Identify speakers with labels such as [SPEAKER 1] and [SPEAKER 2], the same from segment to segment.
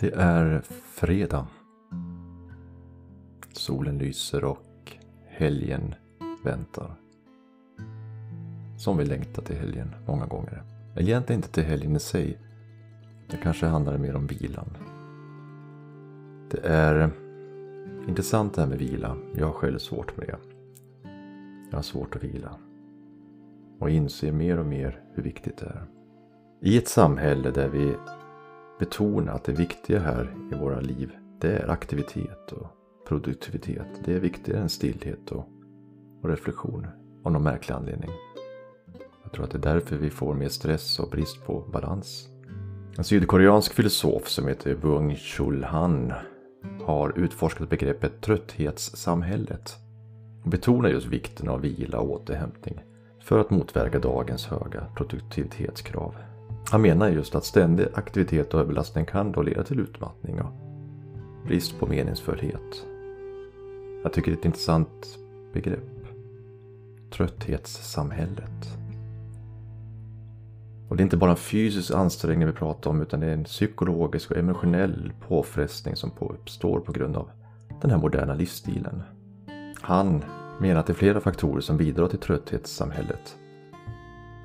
[SPEAKER 1] Det är fredag. Solen lyser och helgen väntar. Som vi längtar till helgen många gånger. Egentligen inte till helgen i sig. Det kanske handlar mer om vilan. Det är intressant det här med vila. Jag har själv svårt med det. Jag har svårt att vila. Och inser mer och mer hur viktigt det är. I ett samhälle där vi betona att det viktiga här i våra liv, det är aktivitet och produktivitet. Det är viktigare än stillhet och, och reflektion av någon märklig anledning. Jag tror att det är därför vi får mer stress och brist på balans. En sydkoreansk filosof som heter Wung Chul Han har utforskat begreppet trötthetssamhället och betonar just vikten av vila och återhämtning för att motverka dagens höga produktivitetskrav. Han menar just att ständig aktivitet och överbelastning kan då leda till utmattning och brist på meningsfullhet. Jag tycker det är ett intressant begrepp. Trötthetssamhället. Och det är inte bara en fysisk ansträngning vi pratar om utan det är en psykologisk och emotionell påfrestning som uppstår på grund av den här moderna livsstilen. Han menar att det är flera faktorer som bidrar till trötthetssamhället.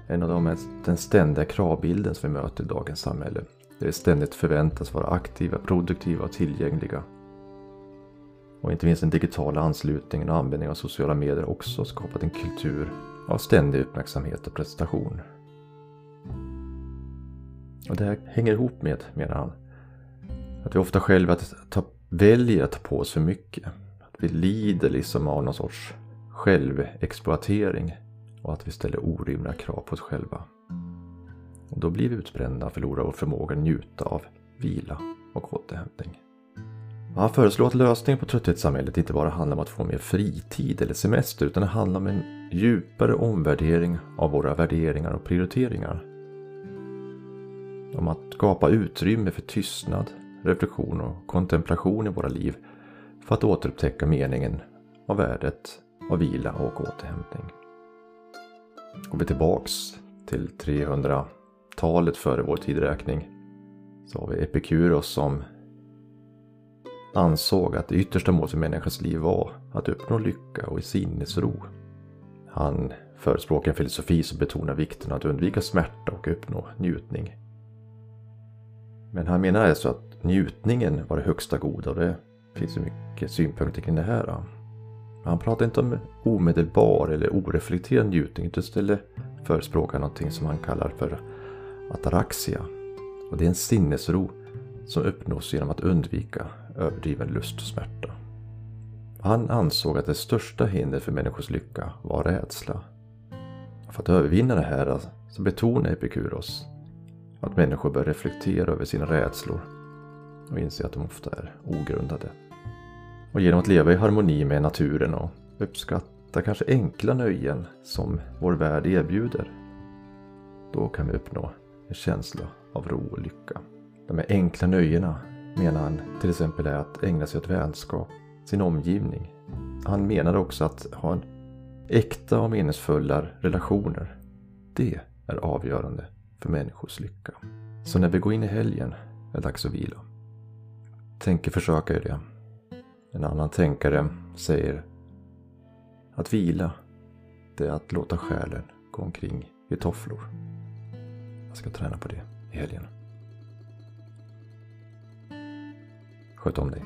[SPEAKER 1] En av dem är den ständiga kravbilden som vi möter i dagens samhälle. Där vi ständigt förväntas vara aktiva, produktiva och tillgängliga. Och inte minst den digitala anslutningen och användningen av sociala medier också skapat en kultur av ständig uppmärksamhet och prestation. Och det här hänger ihop med, menar han, att vi ofta själva att ta, väljer att ta på oss för mycket. Att vi lider liksom av någon sorts självexploatering och att vi ställer orimliga krav på oss själva. Och då blir vi utbrända och förlorar vår förmåga att njuta av vila och återhämtning. Han föreslår att lösningen på trötthetssamhället inte bara handlar om att få mer fritid eller semester utan det handlar om en djupare omvärdering av våra värderingar och prioriteringar. Om att skapa utrymme för tystnad, reflektion och kontemplation i våra liv för att återupptäcka meningen och värdet av vila och återhämtning. Går vi tillbaks till 300-talet före vår tidräkning så har vi Epikuros som ansåg att det yttersta målet för människans liv var att uppnå lycka och i sinnesro. Han förespråkar en filosofi som betonar vikten av att undvika smärta och uppnå njutning. Men han menar alltså att njutningen var det högsta goda och det finns ju mycket synpunkter kring det här. Han pratar inte om omedelbar eller oreflekterad njutning utan istället förespråkar någonting som han kallar för ataraxia. Och det är en sinnesro som uppnås genom att undvika överdriven lust och smärta. Han ansåg att det största hindret för människors lycka var rädsla. För att övervinna det här så betonar Epikuros att människor bör reflektera över sina rädslor och inse att de ofta är ogrundade. Och genom att leva i harmoni med naturen och uppskatta kanske enkla nöjen som vår värld erbjuder. Då kan vi uppnå en känsla av ro och lycka. De här enkla nöjena menar han till exempel är att ägna sig åt vänskap, sin omgivning. Han menar också att ha en äkta och meningsfulla relationer. Det är avgörande för människors lycka. Så när vi går in i helgen är det dags att vila. Tänker försöka göra det. En annan tänkare säger att vila, det är att låta själen gå omkring i tofflor. Jag ska träna på det i helgen. Sköt om dig.